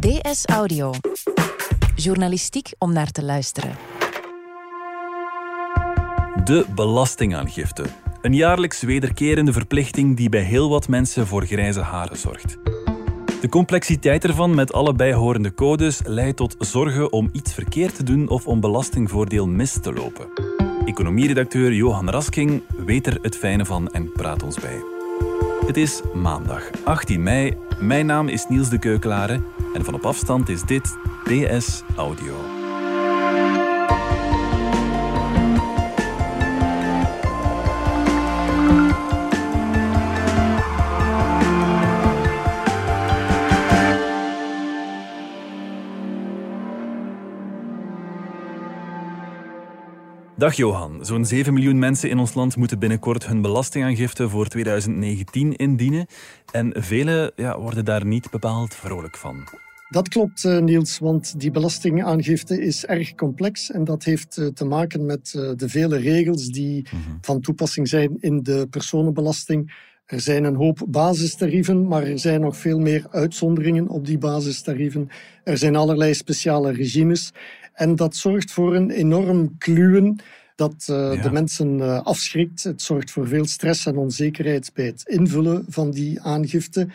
DS Audio. Journalistiek om naar te luisteren. De belastingaangifte. Een jaarlijks wederkerende verplichting die bij heel wat mensen voor grijze haren zorgt. De complexiteit ervan met alle bijhorende codes leidt tot zorgen om iets verkeerd te doen of om belastingvoordeel mis te lopen. Economieredacteur Johan Rasking weet er het fijne van en praat ons bij. Het is maandag 18 mei. Mijn naam is Niels de Keukelare en van op afstand is dit DS Audio. Dag Johan. Zo'n 7 miljoen mensen in ons land moeten binnenkort hun belastingaangifte voor 2019 indienen. En velen ja, worden daar niet bepaald vrolijk van. Dat klopt, eh, Niels, want die belastingaangifte is erg complex en dat heeft eh, te maken met eh, de vele regels die mhm. van toepassing zijn in de personenbelasting. Er zijn een hoop basistarieven, maar er zijn nog veel meer uitzonderingen op die basistarieven. Er zijn allerlei speciale regimes en dat zorgt voor een enorm kluwen dat uh, de mensen uh, afschrikt. Het zorgt voor veel stress en onzekerheid bij het invullen van die aangifte.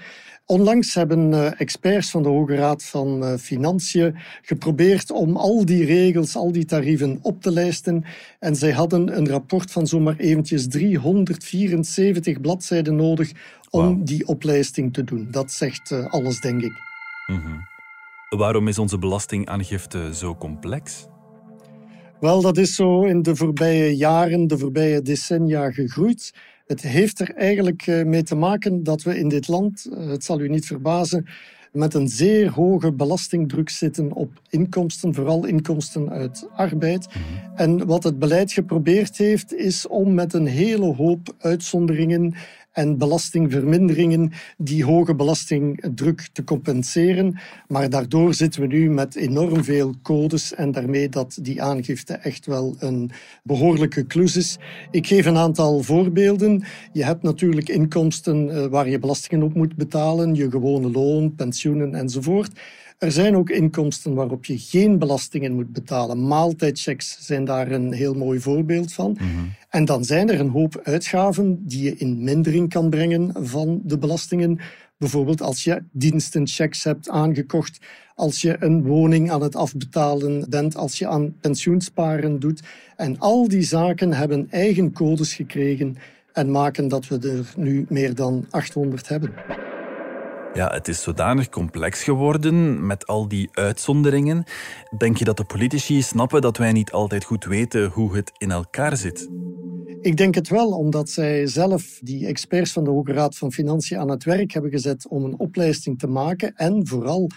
Onlangs hebben uh, experts van de Hoge Raad van Financiën geprobeerd om al die regels, al die tarieven op te lijsten. En zij hadden een rapport van zomaar eventjes 374 bladzijden nodig om die oplijsting te doen. Dat zegt alles, denk ik. Mm Waarom is onze belastingaangifte zo complex? Wel, dat is zo in de voorbije jaren, de voorbije decennia gegroeid. Het heeft er eigenlijk eh, mee te maken dat we in dit land, eh, het zal u niet verbazen, met een zeer hoge belastingdruk zitten op inkomsten, vooral inkomsten uit arbeid. Mhm. En wat het beleid geprobeerd heeft, is om met een hele hoop uitzonderingen en belastingverminderingen die hoge belastingdruk te compenseren. Maar daardoor zitten we nu met enorm veel codes en daarmee dat die aangifte echt wel een behoorlijke klus is. Ik geef een aantal voorbeelden. Je hebt natuurlijk inkomsten eh, waar je belastingen op moet betalen, je gewone loon, pensioenen enzovoort. Er zijn ook inkomsten waarop je geen belastingen moet betalen. Maaltijdchecks zijn daar een heel mooi voorbeeld van. Mhm. En dan zijn er een hoop uitgaven die je in mindering kan brengen van de belastingen. Bijvoorbeeld als je dienstenchecks hebt aangekocht, als je een woning aan het afbetalen bent, als je aan pensioensparen doet. En al die zaken hebben eigen codes gekregen en maken dat we er nu meer dan 800 hebben. Ja, het is zodanig complex geworden met al die uitzonderingen. Denk je dat de politici snappen dat wij niet altijd goed weten hoe het in elkaar zit? Ik denk het wel, omdat zij zelf, die experts van de Hoge Raad van Financiën, aan het werk hebben gezet om een opleiding te maken en vooral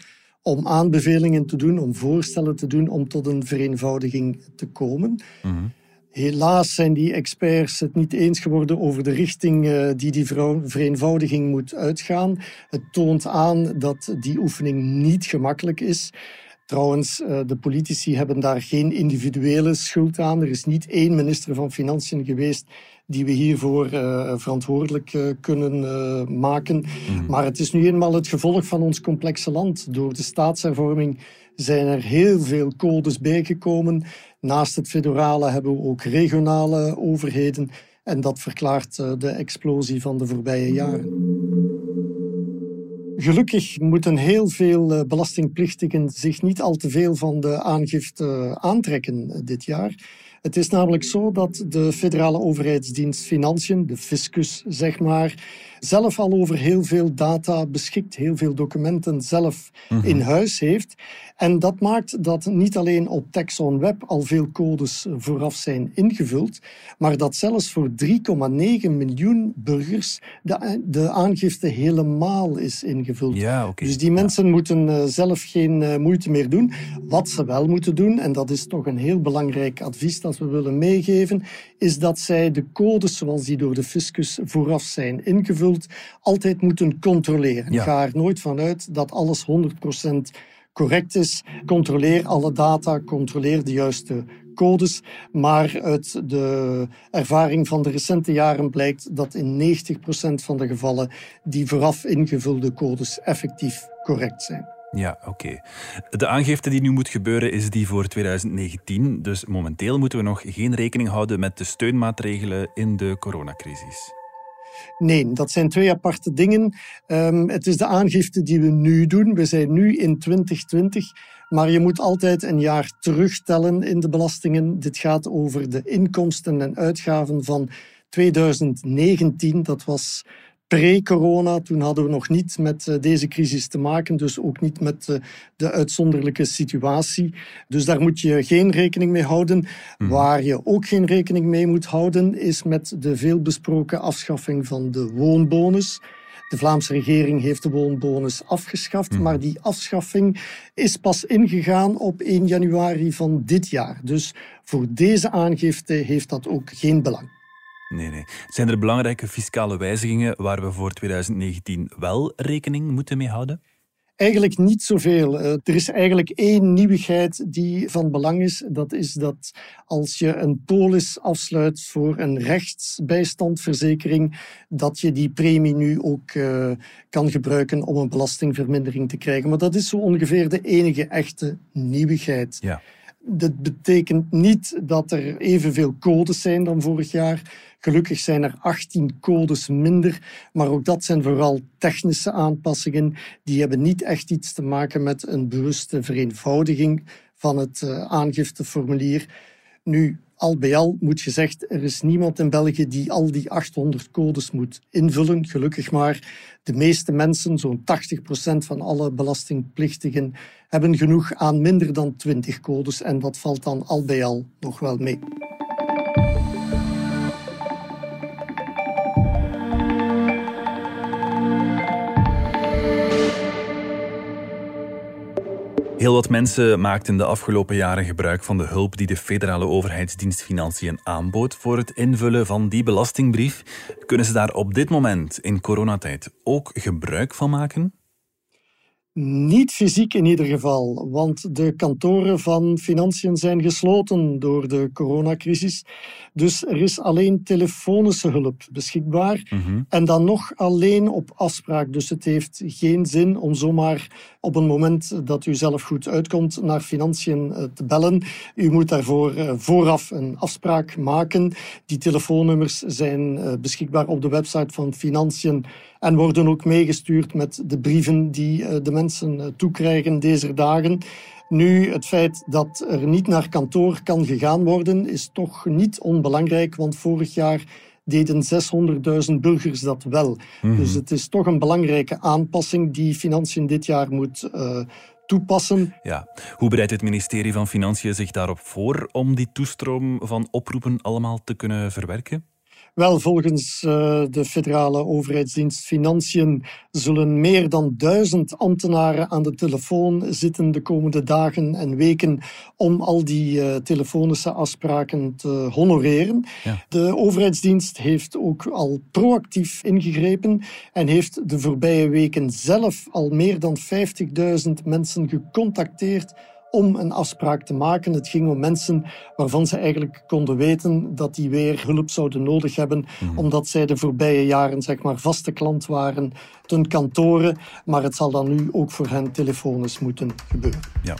om aanbevelingen te doen, om voorstellen te doen om tot een vereenvoudiging te komen. Mm Helaas zijn die experts het niet eens geworden over de richting uh, die die vereenvoudiging moet uitgaan. Het toont aan dat die oefening niet gemakkelijk is. Trouwens, uh, de politici hebben daar geen individuele schuld aan. Er is niet één minister van Financiën geweest die we hiervoor uh, verantwoordelijk kunnen maken. Mhm. Maar het is nu eenmaal het gevolg van ons complexe land. Door de staatshervorming zijn er heel veel codes bijgekomen. Naast het federale hebben we ook regionale overheden. En dat verklaart eh, de explosie van de voorbije jaren. Gelukkig moeten heel veel eh, belastingplichtigen zich niet al te veel van de aangifte aantrekken eh, dit jaar. Het is namelijk zo dat de federale overheidsdienst Financiën, de fiscus zeg maar, zelf al over heel veel data beschikt, heel veel documenten zelf mhm. in huis heeft. En dat maakt dat niet alleen op Texon Web al veel codes vooraf zijn ingevuld, maar dat zelfs voor 3,9 miljoen burgers de, de aangifte helemaal is ingevuld. Ja, okay. Dus die mensen moeten uh, zelf geen uh, moeite meer doen. Wat ze wel moeten doen, en dat is toch een heel belangrijk advies dat we willen meegeven, is dat zij de codes zoals die door de fiscus vooraf zijn ingevuld, altijd moeten controleren. Ga er nooit vanuit dat alles 100% correct is. Controleer alle data, controleer de juiste codes. Maar uit de ervaring van de recente jaren blijkt dat in 90% van de gevallen die vooraf ingevulde codes effectief correct zijn. Ja, oké. De aangifte die nu moet gebeuren is die voor 2019. Dus momenteel moeten we nog geen rekening houden met de steunmaatregelen in de coronacrisis. Nee, dat zijn twee aparte dingen. Um, het is de aangifte die we nu doen. We zijn nu in 2020, maar je moet altijd een jaar terugtellen in de belastingen. Dit gaat over de inkomsten en uitgaven van 2019. Dat was pre-corona. Toen hadden we nog niet met eh, deze crisis te maken, dus ook niet met eh, de uitzonderlijke situatie. Dus daar moet je geen rekening mee houden. Mhm. Waar je ook geen rekening mee moet houden, is met de veelbesproken afschaffing van de woonbonus. De Vlaamse regering heeft de woonbonus afgeschaft, mhm. maar die afschaffing is pas ingegaan op 1 januari van dit jaar. Dus voor deze aangifte heeft dat ook geen belang. Nee, nee. Zijn er belangrijke fiscale wijzigingen waar we voor 2019 wel rekening moeten mee houden? Eigenlijk niet zoveel. Eh, er is eigenlijk één nieuwigheid die van belang is. Dat is dat als je een polis afsluit voor een rechtsbijstandverzekering, dat je die premie nu ook uh, kan gebruiken om een belastingvermindering te krijgen. Maar dat is zo ongeveer de enige echte nieuwigheid. Ja. Dat betekent niet dat er evenveel codes zijn dan vorig jaar. Gelukkig zijn er 18 codes minder, maar ook dat zijn vooral technische aanpassingen. Die hebben niet echt iets te maken met een bewuste vereenvoudiging van het uh, aangifteformulier. Nu, al bij al moet gezegd, er is niemand in België die al die 800 codes moet invullen. Gelukkig maar. De meeste mensen, zo'n 80% van alle belastingplichtigen, hebben genoeg aan minder dan 20 codes. En dat valt dan al bij al nog wel mee. Heel wat mensen maakten de afgelopen jaren gebruik van de hulp die de federale overheidsdienst Financiën aanbood voor het invullen van die belastingbrief. Kunnen ze daar op dit moment in coronatijd ook gebruik van maken? Niet fysiek in ieder geval, want de kantoren van financiën zijn gesloten door de coronacrisis. Dus er is alleen telefonische hulp beschikbaar. Mhm. En dan nog alleen op afspraak. Dus het heeft geen zin om zomaar op een moment dat u zelf goed uitkomt naar financiën eh, te bellen. U moet daarvoor eh, vooraf een afspraak maken. Die telefoonnummers zijn eh, beschikbaar op de website van financiën en worden ook meegestuurd met de brieven die de mensen toekrijgen deze dagen. Nu, het feit dat er niet naar kantoor kan gegaan worden, is toch niet onbelangrijk, want vorig jaar deden 600.000 burgers dat wel. Mhm. Dus het is toch een belangrijke aanpassing die Financiën dit jaar moet uh, toepassen. Ja. Hoe bereidt het ministerie van Financiën zich daarop voor om die toestroom van oproepen allemaal te kunnen verwerken? Wel, volgens uh, de federale overheidsdienst Financiën zullen meer dan duizend ambtenaren aan de telefoon zitten de komende dagen en weken om al die uh, telefonische afspraken te honoreren. Ja. De overheidsdienst heeft ook al proactief ingegrepen en heeft de voorbije weken zelf al meer dan 50.000 mensen gecontacteerd om een afspraak te maken. Het ging om mensen waarvan ze eigenlijk konden weten dat die weer hulp zouden nodig hebben, mhm. omdat zij de voorbije jaren zeg maar vaste klant waren ten kantoren. Maar het zal dan nu ook voor hen telefonisch moeten gebeuren. Ja.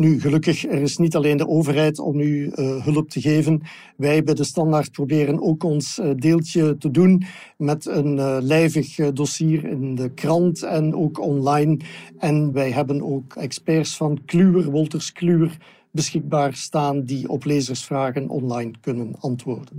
Nu, gelukkig, er is niet alleen de overheid om u uh, hulp te geven. Wij bij de Standaard proberen ook ons uh, deeltje te doen met een uh, lijvig dossier in de krant en ook online. En wij hebben ook experts van Kluwer, Wolters Kluwer, beschikbaar staan die op lezersvragen online kunnen antwoorden.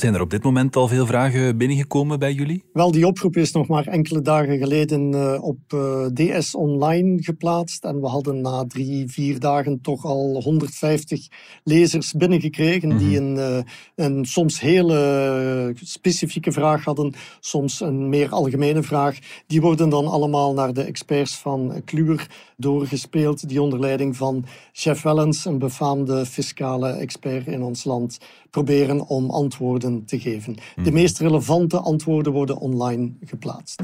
Zijn er op dit moment al veel vragen binnengekomen bij jullie? Wel, die oproep is nog maar enkele dagen geleden uh, op eh, DS Online geplaatst. En we hadden na drie, vier dagen toch al 150 lezers binnengekregen die mhm. een, uh, een soms hele specifieke vraag hadden, soms een meer algemene vraag. Die worden dan allemaal naar de experts van Kluwer doorgespeeld, die onder leiding van Chef Wellens, een befaamde fiscale expert in ons land, proberen om antwoorden te geven. De hmm. meest relevante antwoorden worden online geplaatst.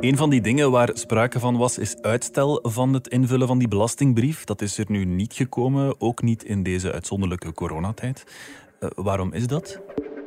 Een van die dingen waar sprake van was, is uitstel van het invullen van die belastingbrief. Dat is er nu niet gekomen, ook niet in deze uitzonderlijke coronatijd. Uh, waarom is dat?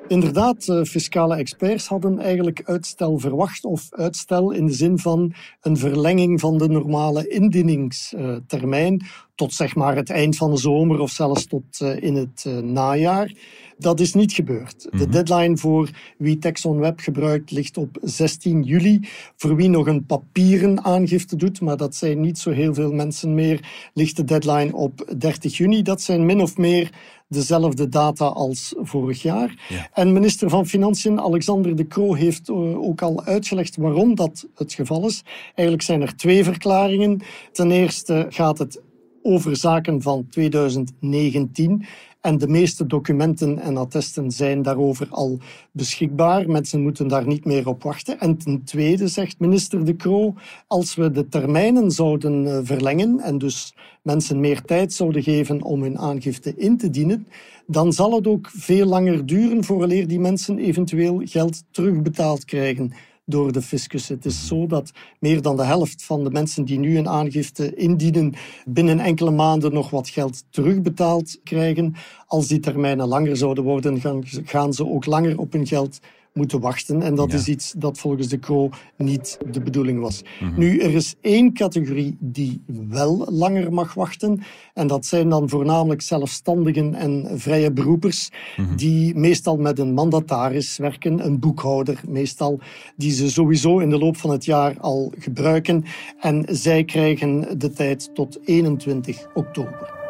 Inderdaad, eh, fiscale experts hadden eigenlijk uitstel verwacht, of uitstel in de zin van een verlenging van de normale indieningstermijn tot zeg maar het eind van de zomer of zelfs tot eh, in het eh, najaar. Dat is niet gebeurd. De mhm. deadline voor wie Texon Web gebruikt ligt op 16 juli. Voor wie nog een papieren aangifte doet, maar dat zijn niet zo heel veel mensen meer, ligt de deadline op 30 juni. Dat zijn min of meer dezelfde data als vorig jaar. En minister van Financiën Alexander De Croo heeft eh, ook al uitgelegd waarom dat het geval is. Eigenlijk zijn er twee verklaringen. Ten eerste gaat het over zaken van 2019. En de meeste documenten en attesten zijn daarover al beschikbaar. Mensen moeten daar niet meer op wachten. En ten tweede zegt minister De Croo, als we de termijnen zouden eh, verlengen en dus mensen meer tijd zouden geven om hun aangifte in te dienen, dan zal het ook veel langer duren vooraleer die mensen eventueel geld terugbetaald krijgen door de fiscus. Het is zo dat meer dan de helft van de mensen die nu een aangifte indienen, binnen enkele maanden nog wat geld terugbetaald krijgen. Als die termijnen langer zouden worden, gaan ze ook langer op hun geld moeten wachten. En dat is iets dat volgens de CRO niet de bedoeling was. Mhm. Nu, er is één categorie die wel langer mag wachten. En dat zijn dan voornamelijk zelfstandigen en vrije beroepers, mhm. die meestal met een mandataris werken, een boekhouder meestal, die ze sowieso in de loop van het jaar al gebruiken. En zij krijgen de tijd tot 21 oktober.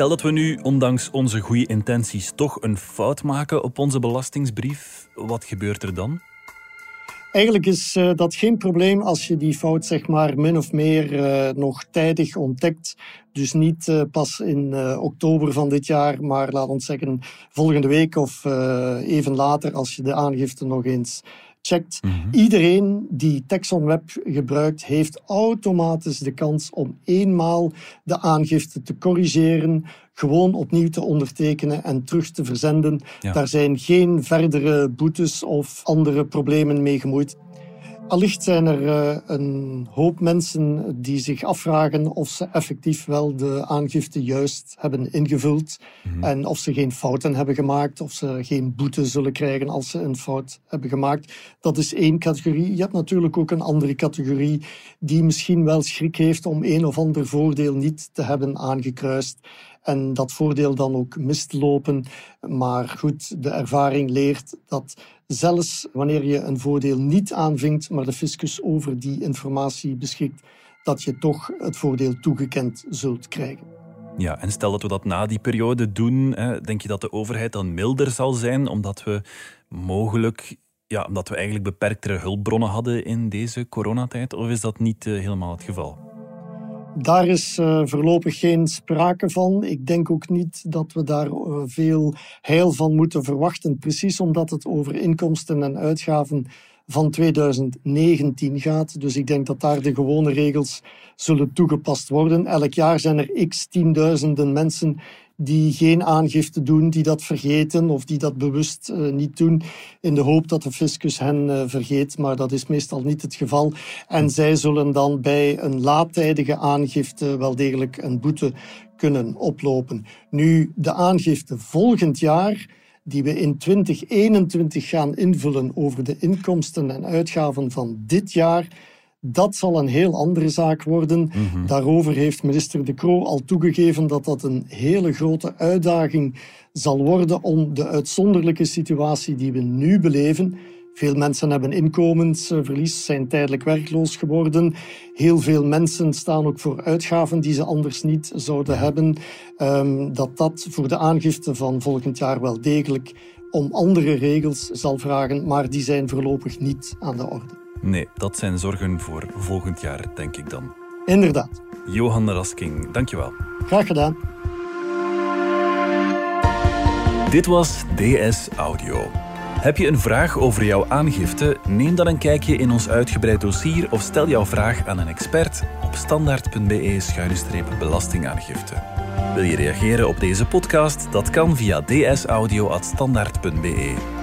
Stel dat we nu, ondanks onze goede intenties, toch een fout maken op onze belastingsbrief. Wat gebeurt er dan? Eigenlijk is uh, dat geen probleem als je die fout zeg maar min of meer uh, nog tijdig ontdekt. Dus niet uh, pas in oktober van dit jaar, maar laat ons zeggen volgende week of even later als je de aangifte nog eens checkt. Mhm. Iedereen die Texon Web gebruikt, heeft automatisch de kans om eenmaal de aangifte te corrigeren, gewoon opnieuw te ondertekenen en terug te verzenden. Daar zijn geen verdere boetes of andere problemen mee gemoeid. Allicht zijn er uh, een hoop mensen die zich afvragen of ze effectief wel de aangifte juist hebben ingevuld mhm. en of ze geen fouten hebben gemaakt, of ze geen boete zullen krijgen als ze een fout hebben gemaakt. Dat is één categorie. Je hebt natuurlijk ook een andere categorie die misschien wel schrik heeft om een of ander voordeel niet te hebben aangekruist en dat voordeel dan ook mist lopen. Maar goed, de ervaring leert dat zelfs wanneer je een voordeel niet aanvinkt, maar de fiscus over die informatie beschikt, dat je toch het voordeel toegekend zult krijgen. Ja, en stel dat we dat na die periode doen, denk je dat de overheid dan milder zal zijn, omdat we mogelijk ja, omdat we eigenlijk beperktere hulpbronnen hadden in deze coronatijd? Of is dat niet eh, helemaal het geval? Daar is uh, voorlopig geen sprake van. Ik denk ook niet dat we daar uh, veel heil van moeten verwachten. Precies omdat het over inkomsten en uitgaven van 2019 gaat. Dus ik denk dat daar de gewone regels zullen toegepast worden. Elk jaar zijn er x tienduizenden mensen die geen aangifte doen, die dat vergeten of die dat bewust uh, niet doen, in de hoop dat de fiscus hen uh, vergeet. Maar dat is meestal niet het geval. En zij zullen dan bij een laattijdige aangifte wel degelijk een boete kunnen oplopen. Nu, de aangifte volgend jaar die we in 2021 gaan invullen over de inkomsten en uitgaven van dit jaar, dat zal een heel andere zaak worden. Mhm. Daarover heeft minister De Croo al toegegeven dat dat een hele grote uitdaging zal worden om de uitzonderlijke situatie die we nu beleven. Veel mensen hebben inkomensverlies, zijn tijdelijk werkloos geworden. Heel veel mensen staan ook voor uitgaven die ze anders niet zouden hebben. Um, dat dat voor de aangifte van volgend jaar wel degelijk om andere regels zal vragen, maar die zijn voorlopig niet aan de orde. Nee, dat zijn zorgen voor volgend jaar, denk ik dan. Inderdaad. Johan Rasking, dankjewel. Graag gedaan. Dit was DS Audio. Heb je een vraag over jouw aangifte? Neem dan een kijkje in ons uitgebreid dossier of stel jouw vraag aan een expert op standaard.be-belastingaangifte. Wil je reageren op deze podcast? Dat kan via dsaudio.standaard.be.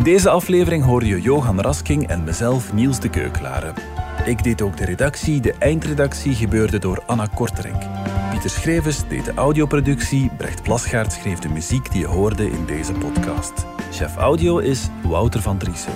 In deze aflevering hoor je Johan Rasking en mezelf Niels de Keuklaren. Ik deed ook de redactie, de eindredactie gebeurde door Anna Korterink. Pieter Schrevens deed de audioproductie, Brecht Plasgaard schreef de muziek die je hoorde in deze podcast. Chef audio is Wouter van Driessen.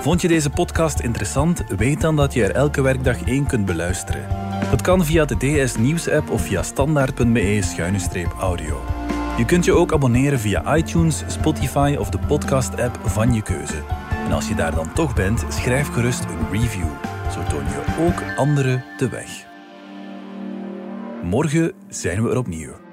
Vond je deze podcast interessant? Weet dan dat je er elke werkdag één kunt beluisteren. Dat kan via de DS Nieuws app of via standaard.be-audio. Je kunt je ook abonneren via iTunes, Spotify of de podcast app van je keuze. En als je daar dan toch bent, schrijf gerust een review. Zo toon je ook anderen de weg. Morgen zijn we er opnieuw.